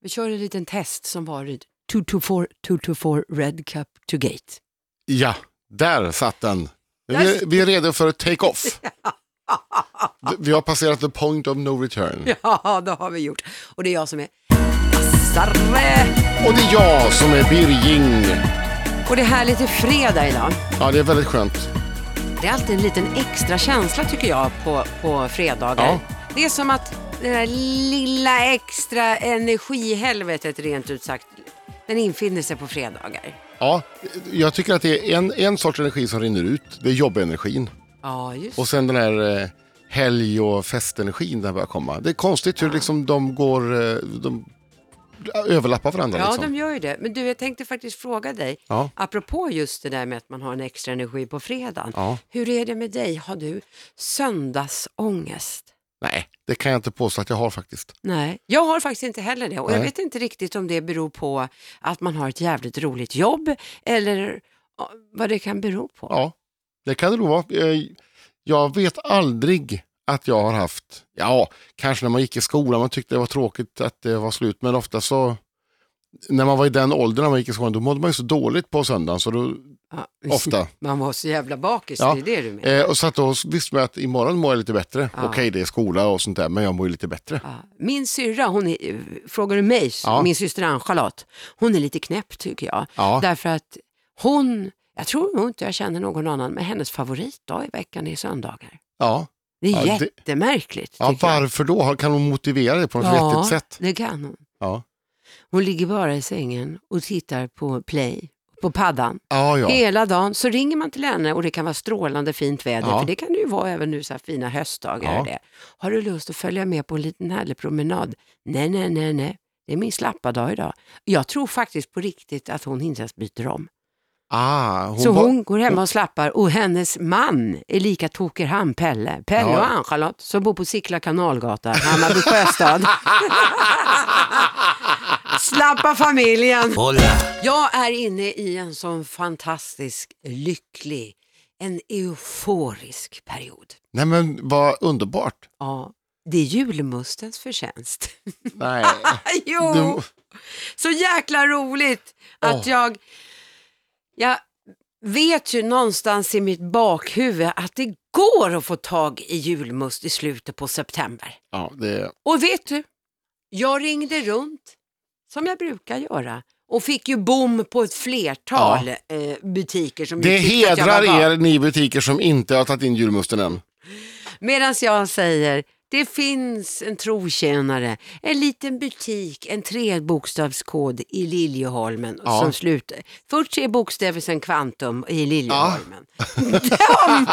Vi kör en liten test som var 224, 224 Red Cup to Gate. Ja, där satt den. Vi, vi är redo för take-off. Vi har passerat the point of no return. Ja, det har vi gjort. Och det är jag som är Sarre. Och det är jag som är Birging. Och det är här lite fredag idag. Ja, det är väldigt skönt. Det är alltid en liten extra känsla tycker jag på, på fredagar. Ja. Det är som att det där lilla extra energihelvetet rent ut sagt, den infinner sig på fredagar. Ja, jag tycker att det är en, en sorts energi som rinner ut. Det är jobbenergin. Ja, just Och sen den här eh, helg och festenergin där börjar komma. Det är konstigt hur liksom de går, eh, de överlappar varandra. Ja, liksom. de gör ju det. Men du, jag tänkte faktiskt fråga dig, Ja. apropå just det där med att man har en extra energi på fredagen. Ja. Hur är det med dig? Har du söndagsångest? Nej, det kan jag inte påstå att jag har faktiskt. Nej, jag har faktiskt inte heller det. Och jag Nej. vet inte riktigt om det beror på att man har ett jävligt roligt jobb eller vad det kan bero på. Ja, det kan det nog vara. Eh, Jag vet aldrig att jag har haft, ja, kanske när man gick i skolan, man tyckte det var tråkigt att det var slut, men ofta så, när man var i den åldern när man gick i skolan, då mådde man ju så dåligt på söndagen, så då, Ja, ofta. Man var så jävla bakis, Ja. det är det du menar. Eh, och så att då visste man att imorgon mår jag lite bättre. Ja. Okej, det är skola och sånt där, men jag mår ju lite bättre. Ja. Min syrra, hon är, frågar du mig, Ja. min syster Ann-Charlotte, hon är lite knäpp tycker jag. Ja. Därför att hon, jag tror nog inte jag känner någon annan, men hennes favoritdag i veckan är söndagar. Ja, Det är Ja, det- jättemärkligt. ja tycker jag. varför då? Kan hon motivera det på något Ja, vettigt sätt? det kan hon. Ja, Hon ligger bara i sängen och tittar på play, på paddan. ja. ja. Hela dagen så ringer man till henne och det kan vara strålande fint väder, Ja. för det kan det ju vara även nu så här fina höstdagar. Det. Har du lust att följa med på en liten härlig promenad? Nej, nej, nej, nej. Det är min slappa dag idag. Jag tror faktiskt på riktigt att hon inte ens byter om. Ah, hon så hon går hemma och slappar och hennes man är lika tokig han, Pelle. Pelle och Ann-Charlotte som bor på Sickla kanalgata, Hammarby sjöstad. Slappa familjen. Jag är inne i en sån fantastisk, lycklig, en euforisk period. Nej men vad underbart. Ja, det är julmustens förtjänst. Nej. jo, Du- så jäkla roligt att Åh. jag, jag vet ju någonstans i mitt bakhuvud att det går att få tag i julmust i slutet på september. Ja, det, Och vet du, jag ringde runt som jag brukar göra och fick ju bom på ett flertal eh, butiker som det ju tyckte att jag var hedrar gal. er ni butiker som inte har tagit in julmusten än. Medan jag säger, det finns en trotjänare, en liten butik, en trebokstavskod i Liljeholmen Ja. som slutar. Först tre bokstäver, sen kvantum i Liljeholmen. De,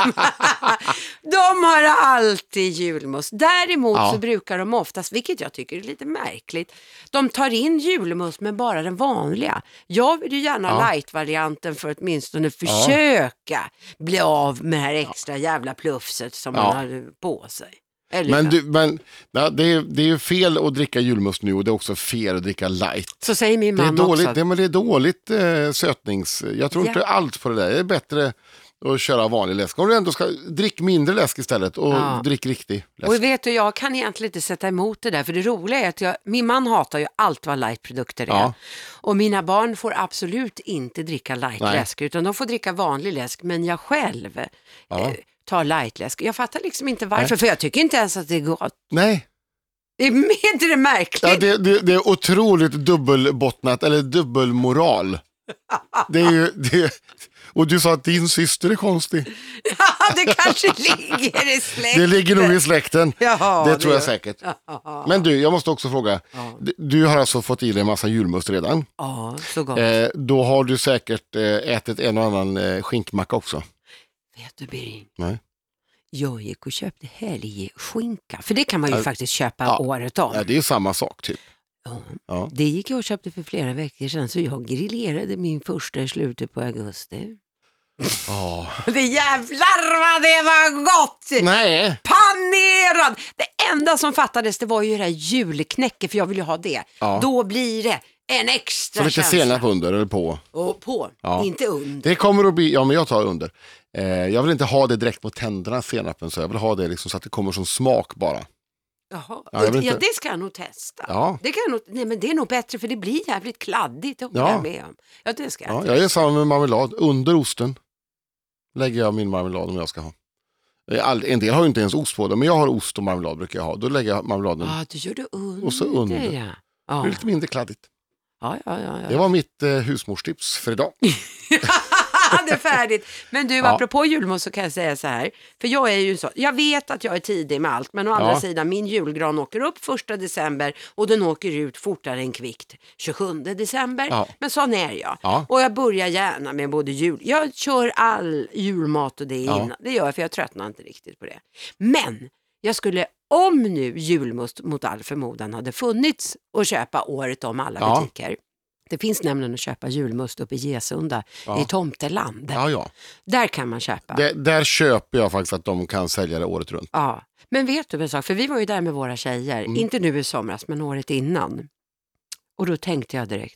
de har alltid julmust. Däremot Ja. så brukar de oftast, vilket jag tycker är lite märkligt, de tar in julmust med bara den vanliga. Jag vill ju gärna Ja. light-varianten för att åtminstone försöka bli av med det här extra jävla plufset som Ja. man har på sig. Eller Men, du, men ja, det, är, det är ju fel att dricka julmust nu och det är också fel att dricka light. Så säger min Det är mamma dåligt, också. det, men det är dåligt eh, sötnings... Jag tror Ja. inte allt på det där. Det är bättre att köra vanlig läsk. Om du ändå ska, drick mindre läsk istället och Ja. drick riktig läsk. Och vet du, jag kan egentligen inte sätta emot det där, för det roliga är att jag, min man hatar ju allt vad lightprodukter är. Ja. Och mina barn får absolut inte dricka lightläsk, utan de får dricka vanlig läsk, men jag själv eh, tar lightläsk. Jag fattar liksom inte varför, för jag tycker inte ens att det är gott. Nej, Det är inte det märkligt? ja, det, det, det är otroligt dubbelbottnat, eller dubbelmoral. Det är ju, det, och du sa att din syster är konstig. Ja, det kanske ligger i släkten. Det ligger nog i släkten. Ja, det tror jag säkert. Men du, jag måste också fråga. Du- Du har alltså fått i dig en massa julmust redan. Ja, så gott. Eh, då har du säkert eh, ätit en och annan eh, skinkmacka också. Vet du Birging, Nej. jag gick och köpte helgskinka, för det kan man ju Ja. faktiskt köpa Ja. året om. Ja, det är samma sak typ. Ja. Ja. Det gick jag och köpte för flera veckor sedan så jag grillerade min första i slutet på augusti. Ja. Det jävlar vad det var gott! Nej. Panerad! Det enda som fattades det var ju det här julknäcket för jag vill ju ha det. Ja. Då blir det en extra Så lite känsla. senap under eller på. Och på, Ja. inte under. Det kommer att bli, ja men jag tar under. Eh, jag vill inte ha det direkt på tänderna senapen så jag vill ha det liksom så att det kommer som smak bara. Jaha, Ja, ja, jag vet inte. det ska jag nog testa. Ja. Det, kan jag nog, nej, men det är nog bättre för det blir jävligt kladdigt, det håller Ja. jag med om. Ja, det ska jag Ja, jag är samma med marmelad. Under osten lägger jag min marmelad om jag ska ha. Eh, All, en del har ju inte ens ost på det, men jag har ost och marmelad brukar jag ha. Då lägger jag marmeladen. Ja, du gör det under. Och så under. Ja. Det Ja. blir lite mindre kladdigt. Ja, ja, ja, ja. Det var mitt eh, husmorstips för idag. det är färdigt. Men du, Ja. apropå julmust så kan jag säga så här. För jag är ju så, jag vet att jag är tidig med allt, men å andra Ja. sidan, min julgran åker upp första december och den åker ut fortare än kvickt 27 december. Ja. Men sån är jag. Ja. Och jag börjar gärna med både jul, jag kör all julmat och det innan. Det gör jag för jag tröttnar inte riktigt på det. Men jag skulle, om nu julmust mot all förmodan hade funnits att köpa året om alla Ja. butiker. Det finns nämligen att köpa julmust uppe i Gesunda Ja. i Tomteland. Ja, ja. Där kan man köpa. Det, där köper jag faktiskt att de kan sälja det året runt. Ja. Men vet du en sak, för vi var ju där med våra tjejer, Mm. inte nu i somras men året innan. Och då tänkte jag direkt,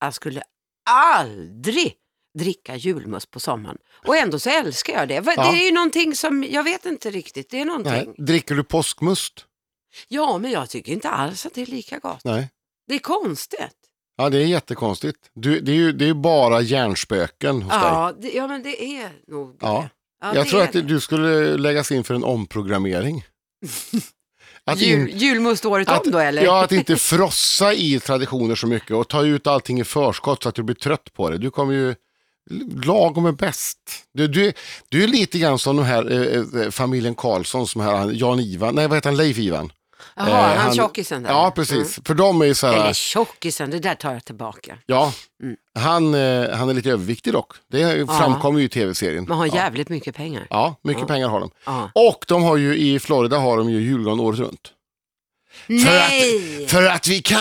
jag skulle aldrig dricka julmust på sommaren. Och ändå så älskar jag det. Va- Ja. Det är ju någonting som, jag vet inte riktigt, det är någonting. Nej. Dricker du påskmust? Ja, men jag tycker inte alls att det är lika gott. Nej. Det är konstigt. Ja, det är jättekonstigt. Du, det är ju det är bara hjärnspöken hos dig. Ja, det, ja, men det är nog Ja. det. Ja, Jag det tror att det. du skulle läggas in för en omprogrammering. Att Jul, in- julmust året att, om då eller? Ja, att inte frossa i traditioner så mycket och ta ut allting i förskott så att du blir trött på det. Du kommer ju, lagom är bäst. Du, du, du är lite grann som den här eh, eh, familjen Karlsson, som här, Jan-Ivan, nej vad heter han, Leif-Ivan? Jaha, eh, han han- tjockisen där. Ja, precis. För de är ju så Mm. här, Eller tjockisen, det där tar jag tillbaka. ja, Mm. han, eh, han är lite överviktig dock. Det framkommer ju i tv-serien. Man har ja. jävligt mycket pengar. ja, mycket pengar har de. Ja. Och de har ju i Florida har de ju julgran året runt. För Nej! att, för att vi kan!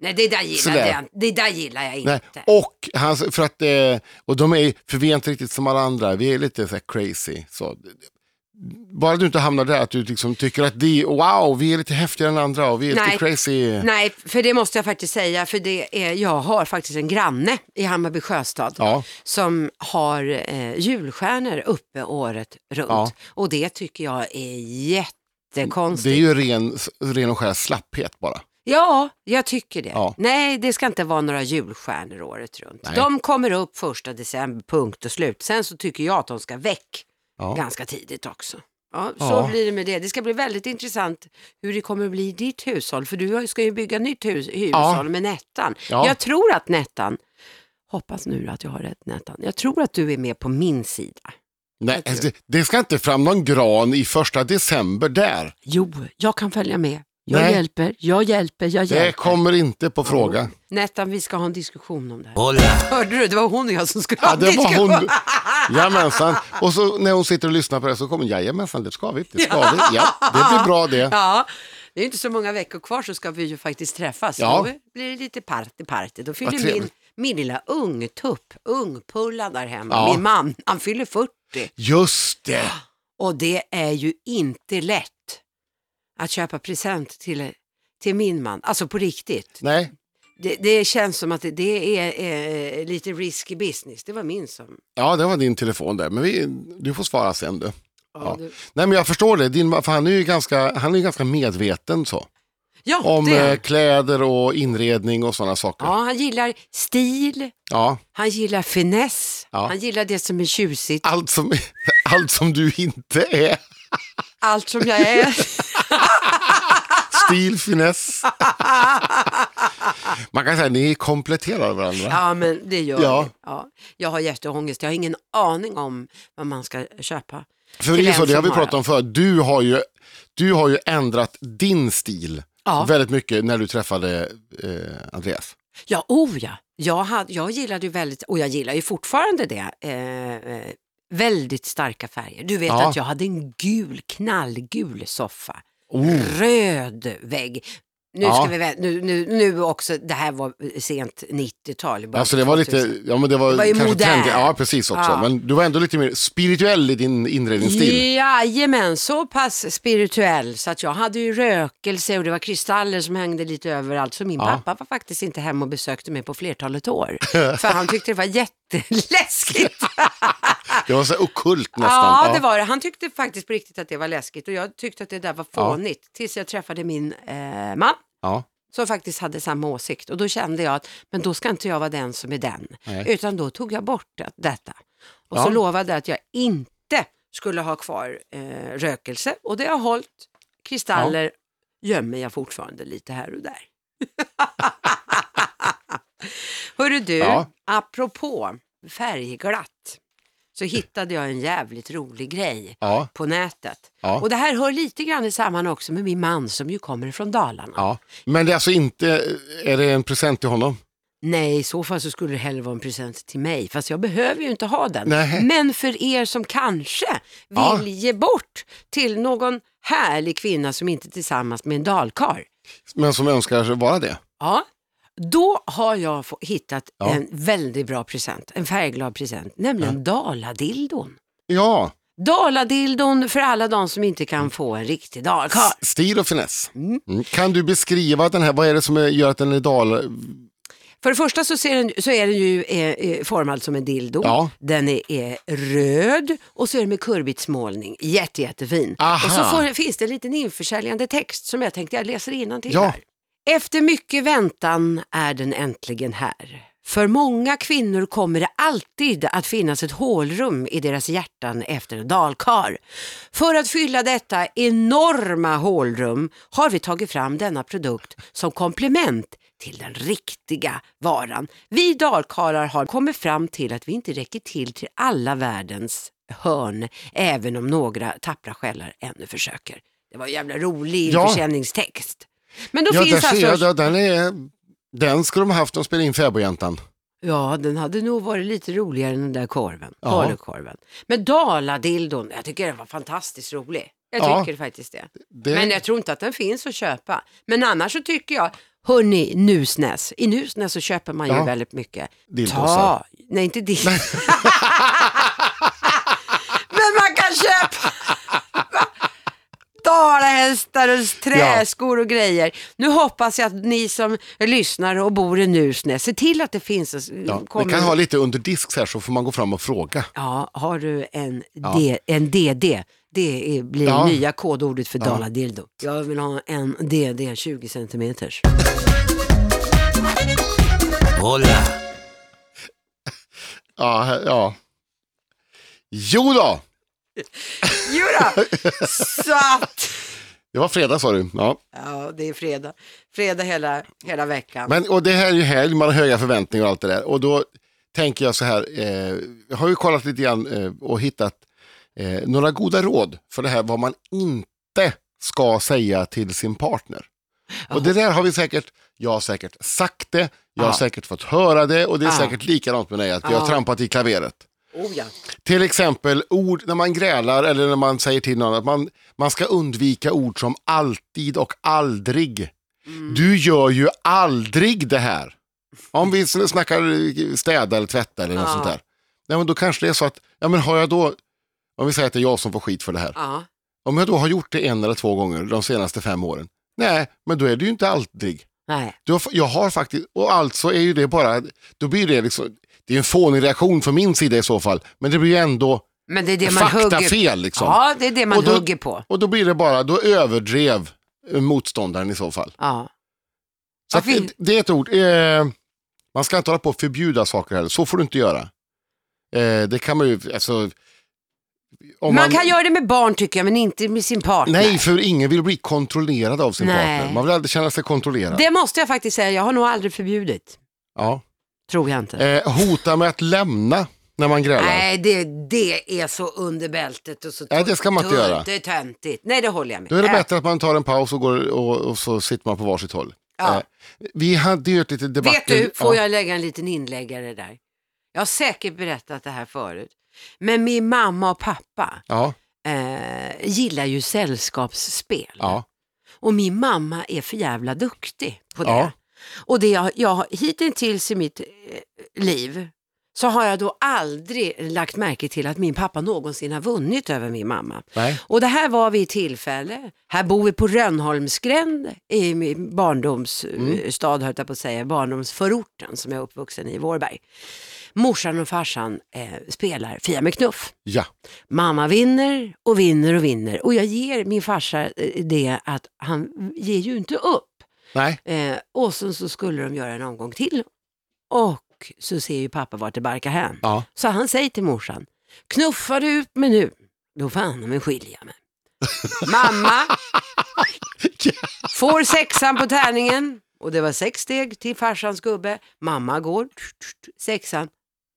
Nej, det där gillar, Sådär. jag, det där gillar jag inte. Nej. Och, han, för att, eh, och de är, för vi är inte riktigt som alla andra, vi är lite så crazy. Så, bara du inte hamnar där att du liksom tycker att det, wow, vi är lite häftigare än andra och vi är Nej. lite crazy. Nej, för det måste jag faktiskt säga, för det är, jag har faktiskt en granne i Hammarby sjöstad Ja. som har eh, julstjärnor uppe året runt. Ja. Och det tycker jag är Det jättekonstigt. är ju ren, ren och skär slapphet bara. Ja, jag tycker det. Ja. Nej, det ska inte vara några julstjärnor året runt. Nej. De kommer upp första december, punkt och slut. Sen så tycker jag att de ska väck Ja. ganska tidigt också. Ja, så Ja. blir det med det. Det ska bli väldigt intressant hur det kommer bli i ditt hushåll. För du ska ju bygga nytt hus, hushåll med Nettan. Ja. Jag tror att Nettan, hoppas nu att jag har rätt Nettan, jag tror att du är med på min sida. Nej, det, det ska inte fram någon gran i första december där. Jo, jag kan följa med. Jag Nej. hjälper, jag hjälper, jag hjälper. Det kommer inte på fråga. Nettan, vi ska ha en diskussion om det här. Hörde du? Det var hon och jag som skulle Ja, ha det var diskussion. hon. Jajamensan. Och så när hon sitter och lyssnar på det så kommer hon, jajamensan, det ska vi. Det ska vi. Ja, det blir bra det. Ja, det är inte så många veckor kvar så ska vi ju faktiskt träffas. Ja. Då blir det lite party, party. Då fyller min, trevligt. min lilla ungtupp, ungpulla där hemma, Ja. min man, han fyller 40. Just det. Och det är ju inte lätt att köpa present till, till min man, alltså på riktigt. Nej, Det, det känns som att det, det är eh, lite risky business. Det var min som... ja det var din telefon där. Men vi, du får svara sen du. Ja, Ja. det, Nej men jag förstår det, din, för han är ju ganska, han är ganska medveten så. ja Om det eh, kläder och inredning och sådana saker. Ja, han gillar stil, Ja, han gillar finess, Ja. han gillar det som är tjusigt. allt som, allt som du inte är. Allt som jag är. Stil, finess. Man kan säga att ni kompletterar varandra. Ja, men det gör Ja. vi. Ja. Jag har jätteångest, jag har ingen aning om vad man ska köpa. För det, så, det har vi pratat om förut. Du har ju, du har ju ändrat din stil Ja. väldigt mycket när du träffade eh, Andreas. Ja, oh ja. Jag, hade, jag gillade ju väldigt, och jag gillar ju fortfarande det, eh, eh, väldigt starka färger. Du vet Ja. att jag hade en gul, knallgul soffa. Oh. Röd vägg. Nu Ja. ska vi vä- nu, nu, nu också, det här var sent 90-tal. början Alltså det var 2000. lite, ja men det var, Det var ju kanske trendigt. Ja precis också. Ja. Men du var ändå lite mer spirituell i din inredningsstil. Jajamän, så pass spirituell så att jag hade ju rökelse och det var kristaller som hängde lite överallt. Så min Ja. pappa var faktiskt inte hemma och besökte mig på flertalet år. För han tyckte det var jätteläskigt. Det var så okult nästan. Ja, det var det. Han tyckte faktiskt på riktigt att det var läskigt och jag tyckte att det där var fånigt. Tills jag träffade min eh, man Ja. som faktiskt hade samma åsikt. Och då kände jag att men då ska inte jag vara den som är den. Nej. Utan då tog jag bort det, detta. Och Ja. så lovade jag att jag inte skulle ha kvar eh, rökelse. Och det har jag hållit. Kristaller gömmer jag fortfarande lite här och där. Hörru du, Ja. apropå färgglatt så hittade jag en jävligt rolig grej Ja. på nätet. Ja. Och det här hör lite grann samman också med min man som ju kommer från Dalarna. Ja. Men det är alltså inte, är det en present till honom? Nej, i så fall så skulle det hellre vara en present till mig. Fast jag behöver ju inte ha den. Nej. Men för er som kanske vill Ja. ge bort till någon härlig kvinna som inte är tillsammans med en dalkar. Men som önskar vara det? Ja, då har jag hittat Ja. en väldigt bra present. En färgglad present, nämligen Daladildon. Ja, Daladildon för alla de som inte kan få en riktig dalkar. stil och finess. Mm. Kan du beskriva den här, vad är det som gör att den är dal... För det första så, ser den, så är den ju eh, eh, formad som en dildo. Ja. Den är, är röd och så är den med kurbitsmålning. Jätte, jättefin. Aha. Och så får, finns det en liten införsäljande text som jag tänkte jag läser innantill Ja. här. Efter mycket väntan är den äntligen här. För många kvinnor kommer det alltid att finnas ett hålrum i deras hjärtan efter en dalkar. För att fylla detta enorma hålrum har vi tagit fram denna produkt som komplement till den riktiga varan. Vi dalkarlar har kommit fram till att vi inte räcker till till alla världens hörn, även om några tappra själar ännu försöker. Det var en jävla rolig Ja. försäljningstext. Men då Ja, där finns ser alltså... jag, den, är, den skulle de haft när de spelade in Fäbodjäntan. Ja, den hade nog varit lite roligare än den där korven, Ja. falukorven. Men Daladildon, jag tycker den var fantastiskt rolig. Jag Ja. tycker faktiskt det. Det, Men jag tror inte att den finns att köpa. Men annars så tycker jag, hörni, Nusnäs. I Nusnäs så köper man ju Ja. väldigt mycket. Dildosar. Ta, nej inte dill. Men man kan köpa dalahästar och träskor och grejer. Nu hoppas jag att ni som lyssnar och bor i Nusnäs, ser till att det finns. ja, kommer- vi kan ha lite under disk här så får man gå fram och fråga. Ja, har du en, D, en DD, det är, blir Ja. nya kodordet för Daladildo. Jag vill ha en DD 20 centimeters. Ja, här- ja. Jo då, Jodå, så att... det var fredag sa du. Ja. Ja, det är fredag. Fredag hela, hela veckan. Men, och det här är ju helg, man har höga förväntningar och allt det där. Och då tänker jag så här, eh, jag har ju kollat lite grann eh, och hittat eh, några goda råd för det här vad man inte ska säga till sin partner. Och det där har vi säkert, jag har säkert sagt det, jag har säkert fått höra det och det är säkert likadant med dig, att vi Ja. har trampat i klaveret. Oh, ja. Till exempel ord när man grälar eller när man säger till någon att man, man ska undvika ord som alltid och aldrig. Du gör ju aldrig det här. Om vi snackar städa eller tvätta eller något Ja. sånt där. Ja, men då kanske det är så att, ja men har jag då, om vi säger att det är jag som får skit för det här. ja. Om jag då har gjort det en eller två gånger de senaste fem åren. Nej, men då är det ju inte aldrig. Nej. Du har, jag har faktiskt, och alltså är ju det bara, då blir det liksom, det är en fånig reaktion från min sida i så fall. Men det blir ju ändå Men det är det man fakta hugger fel liksom. Ja, det är det man Och då- hugger på. Och då blir det bara, då överdrev eh, motståndaren i så fall. Ja. Så att det, det är ett ord. Eh, man ska inte hålla på och förbjuda saker heller. Så får du inte göra. Eh, det kan man ju, alltså. Om Man kan göra det med barn tycker jag, men inte med sin partner. Nej, för ingen vill bli kontrollerad av sin Nej. partner. Man vill aldrig känna sig kontrollerad. Det måste jag faktiskt säga, jag har nog aldrig förbjudit. Ja. Tror jag inte. Eh, hota med att lämna när man grälar. Nej, det, det är så under bältet och så Nej, det ska man inte göra. Det är töntigt. Nej, det håller jag med. Då är det bättre att man tar en paus och, går, och, och så sitter man på varsitt håll. Ja. Eh, vi hade ju ett litet debatt. Vet du, får ja. jag lägga en liten inläggare där? Jag har säkert berättat det här förut. Men min mamma och pappa Ja, eh, gillar ju sällskapsspel. ja, Och min mamma är för jävla duktig på det. Ja. Och det jag, jag hittills i mitt eh, liv så har jag då aldrig lagt märke till att min pappa någonsin har vunnit över min mamma. Nej. Och det här var vid ett tillfälle, här bor vi på Rönnholmsgränd i min barndomsstad, höll jag på att säga, barndomsförorten som jag är uppvuxen i, Vårberg. Morsan och farsan eh, spelar Fia med knuff. Ja. Mamma vinner och vinner och vinner och jag ger min farsa eh, det att han ger ju inte upp. Nej. Eh, och sen så skulle de göra en omgång till och så ser ju pappa vart det barkar hän. Ja. Så han säger till morsan, knuffar du ut mig nu, då han mig skilja mig. Mamma får sexan på tärningen och det var sex steg till farsans gubbe. Mamma går, sexan,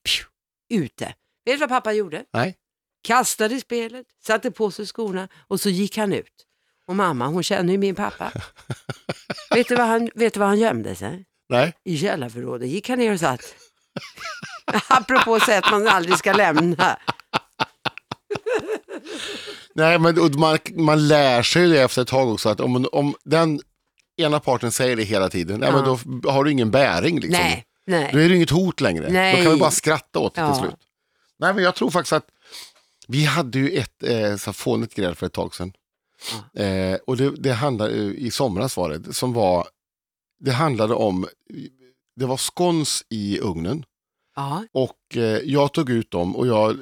pju, ute. Vet du vad pappa gjorde? Nej. Kastade spelet, satte på sig skorna och så gick han ut. Och mamma, hon känner ju min pappa. vet, du vad han, vet du vad han gömde sig? Nej. I källarförrådet gick han ner och satt. Apropå sätt man aldrig ska lämna. Nej, men man, man lär sig det efter ett tag också att om, om den ena parten säger det hela tiden, nej, men då har du ingen bäring. Liksom. Nej, nej. Då är det inget hot längre. Nej. Då kan vi bara skratta åt det Ja. till slut. Nej, men jag tror faktiskt att vi hade ju ett eh, så fånigt gräl för ett tag sedan. Eh, och det, det handlade, eh, i somras var det, som var, det handlade om, det var skons i ugnen Ja, och eh, jag tog ut dem och jag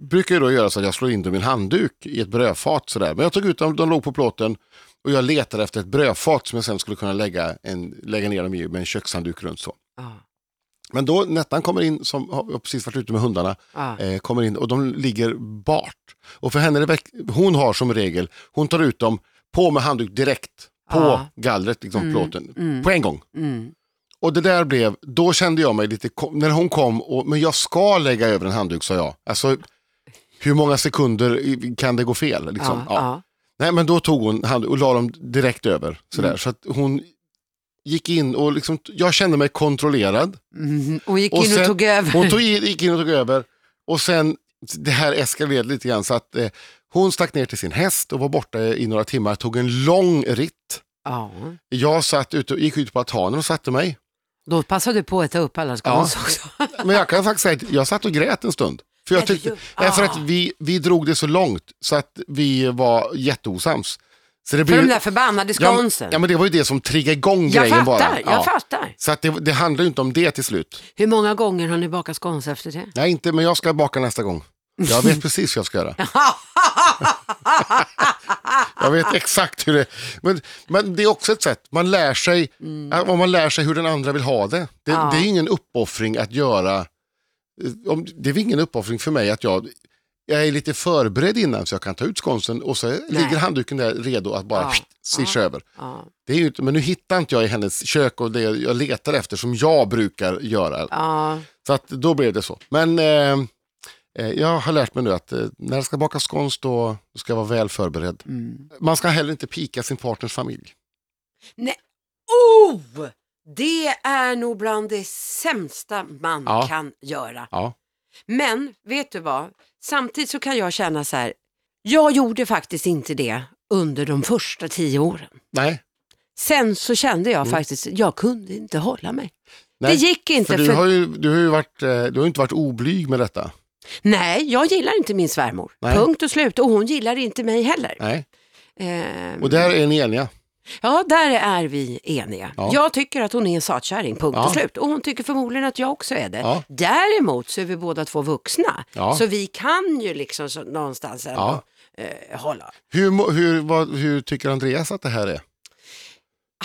brukar ju då göra så att jag slår in dem i en handduk i ett brödfat sådär. Men jag tog ut dem, de låg på plåten och jag letade efter ett brödfat som jag sen skulle kunna lägga, en, lägga ner dem i med en kökshandduk runt så. ja, Men då Nettan kommer in, som har precis varit ute med hundarna, ja. eh, kommer in och de ligger bart. Och för henne, är hon har som regel, hon tar ut dem på med handduk direkt på Ja. gallret, liksom plåten, mm. på en gång. Mm. Och det där blev, då kände jag mig lite, när hon kom, och, men jag ska lägga över en handduk sa jag. Alltså, hur många sekunder kan det gå fel? Liksom? Ja, ja. Nej, men då tog hon handduk och la dem direkt över. Sådär. Mm. Så att hon gick in och liksom, jag kände mig kontrollerad. Mm. Och gick Och in och sen- tog över. Hon tog, gick in och tog över och sen, det här eskalerade lite grann så att eh, hon stack ner till sin häst och var borta i några timmar, tog en lång ritt. Ja. Jag satt ute, gick ut på altanen och satte mig. Då passade du på att ta upp alla skons Ja. också. Men jag kan faktiskt säga att jag satt och grät en stund. För jag tyckte, nej, för att vi, vi drog det så långt så att vi var jätteosams. Så det För de där förbannade ja, skonsen. ja men det var ju det som triggade igång jag grejen fattar, bara. jag fattar. Så att det, det handlar ju inte om det till slut. Hur många gånger har ni bakat skons efter det? Nej, inte, men jag ska baka nästa gång. Jag vet precis vad jag ska göra. Jag vet exakt hur det men, men det är också ett sätt, man lär sig, om man lär sig hur den andra vill ha det. Det, Mm. Ja. det är ingen uppoffring att göra, om, det är ingen uppoffring för mig att jag, jag är lite förberedd innan så jag kan ta ut skonsen och så ligger handduken där redo att bara Ja. swisha över. Ja. Det är ju men nu hittar inte jag i hennes kök och det jag letar efter som jag brukar göra. Ja. Så att då blev det så. Men eh, eh, jag har lärt mig nu att eh, när det ska bakas skons då, då ska jag vara väl förberedd. Mm. Man ska heller inte pika sin partners familj. Nej. Oh! Det är nog bland det sämsta man Ja. kan göra. Men vet du vad? Samtidigt så kan jag känna så här. Jag gjorde faktiskt inte det under de första tio åren. nej. Sen så kände jag faktiskt, jag kunde inte hålla mig. Mm. nej. Det gick inte. För du För har ju, du har ju varit, eh, du har inte varit oblyg med detta. Nej, jag gillar inte min svärmor. Nej. Punkt och slut. Och hon gillar inte mig heller. Nej. Ehm, Och där är ni eniga. Ja, där är vi eniga. Ja. Jag tycker att hon är en satkärring, punkt Ja. och slut. Och hon tycker förmodligen att jag också är det. Ja. Däremot så är vi båda två vuxna. Så vi kan ju liksom någonstans ändå eh, hålla. Hur, hur, vad, hur tycker Andreas att det här är?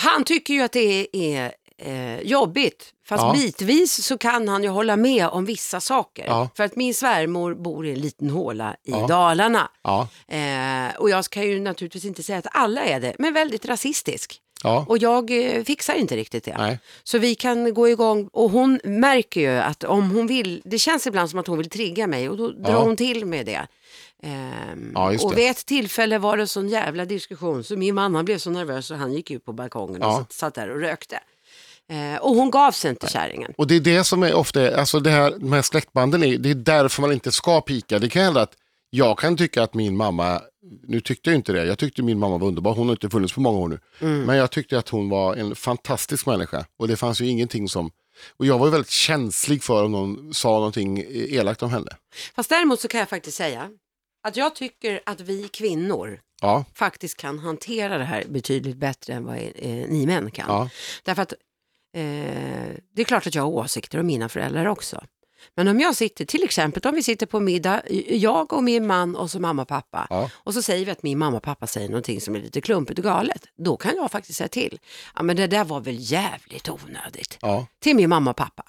Han tycker ju att det är eh, jobbigt. Fast Ja. bitvis så kan han ju hålla med om vissa saker. Ja. För att min svärmor bor i en liten håla i Ja. Dalarna. Eh, och jag ska ju naturligtvis inte säga att alla är det, men väldigt rasistisk. Och jag eh, fixar inte riktigt det. nej. Så vi kan gå igång och hon märker ju att om hon vill, det känns ibland som att hon vill trigga mig och då drar hon till med det. Ehm, Ja, och det. vid ett tillfälle var det sån jävla diskussion så min man han blev så nervös så han gick ut på balkongen och Ja. satt, satt där och rökte. Eh, och hon gav sig inte kärringen. Och det är det som är ofta, alltså det här, här släktbanden, är, det är därför man inte ska pika. Det kan hända att jag kan tycka att min mamma, nu tyckte jag inte det, jag tyckte min mamma var underbar, hon har inte funnits på många år nu. Mm. Men jag tyckte att hon var en fantastisk människa och det fanns ju ingenting som, Och jag var ju väldigt känslig för om någon sa någonting elakt om henne. Fast däremot så kan jag faktiskt säga att jag tycker att vi kvinnor Ja, faktiskt kan hantera det här betydligt bättre än vad eh, ni män kan. ja, Därför att eh, det är klart att jag har åsikter om mina föräldrar också. Men om jag sitter, till exempel om vi sitter på middag, jag och min man och så mamma och pappa. ja. Och så säger vi att min mamma och pappa säger någonting som är lite klumpigt och galet. Då kan jag faktiskt säga till. Ja men det där var väl jävligt onödigt. ja, Till min mamma och pappa.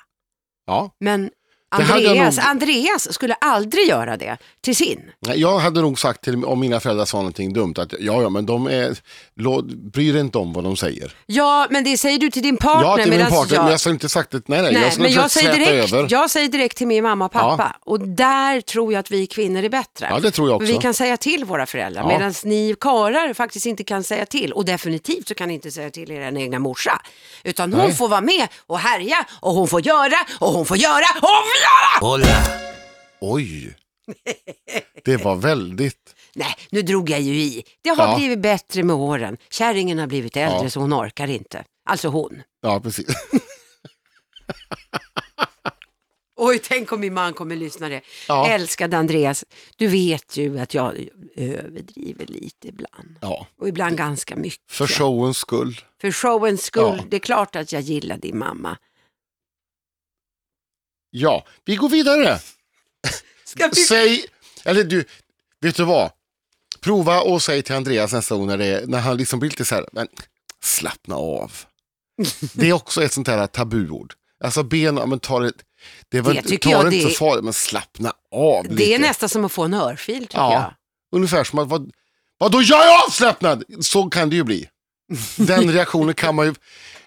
ja. Men Andreas, nog- Andreas skulle aldrig göra det till sin. Jag hade nog sagt till om mina föräldrar sa någonting dumt att ja, ja, men de är, lå- bryr dig inte om vad de säger. Ja, men det säger du till din partner. Ja, till min partner, jag... men jag har inte sagt det. Nej, nej, Nej, jag skulle men jag säger, direkt, över. jag säger direkt till min mamma och pappa. Och där tror jag att vi kvinnor är bättre. Ja, det tror jag också. vi kan säga till våra föräldrar, Ja. medan ni karlar faktiskt inte kan säga till. Och definitivt så kan ni inte säga till er egna morsa. Utan hon Nej. får vara med och härja och hon får göra och hon får göra och hon får göra! Oj, det var väldigt... Nej, nu drog jag ju i. Det har Ja. blivit bättre med åren. Kärringen har blivit äldre Ja. så hon orkar inte. Alltså hon. Ja, precis. Oj, tänk om min man kommer lyssna det. Ja. Älskade Andreas, du vet ju att jag överdriver lite ibland. Ja, Och ibland ganska mycket. för showens skull. För showens skull, Ja. det är klart att jag gillar din mamma. Ja, vi går vidare. Ska vi... Säg, eller du, vet du vad? Prova och säg till Andreas nästa gång när, det, är- när han liksom blir lite så här, men slappna av. Det är också ett sånt här tabuord. Alltså ben, men ta det, det, var, Det tycker ta jag det det inte är- så farligt, men slappna av lite. Det är nästan som att få en örfil tycker Ja. jag. Ungefär som att, vad, vadå jag är avslappnad? Så kan det ju bli. Den reaktionen kan man ju,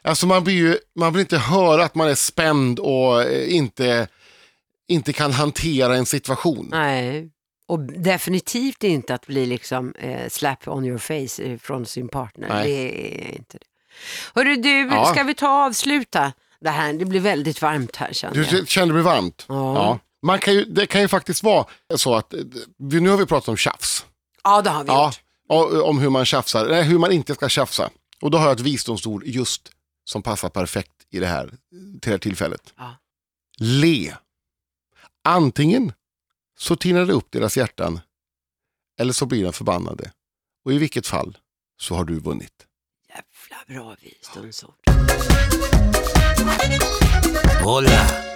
alltså man blir ju, man vill inte höra att man är spänd och eh, inte, inte kan hantera en situation. Nej. Och definitivt inte att bli liksom eh, slap on your face eh, från sin partner. Nej. Det är inte det. Hörru du, Ja. ska vi ta och avsluta det här? Det blir väldigt varmt här känner Du jag. känner det blir varmt? Ja. Man kan ju, det kan ju faktiskt vara så att, eh, vi- nu har vi pratat om tjafs. Ja, det har vi Ja, gjort. om hur man tjafsar, nej, hur man inte ska tjafsa. Och då har jag ett visdomsord just som passar perfekt i det här, till det här tillfället. Ja. Le. Antingen så tinar det upp deras hjärtan eller så blir de förbannade. Och i vilket fall så har du vunnit. Jävla bra visdomsord. Hola.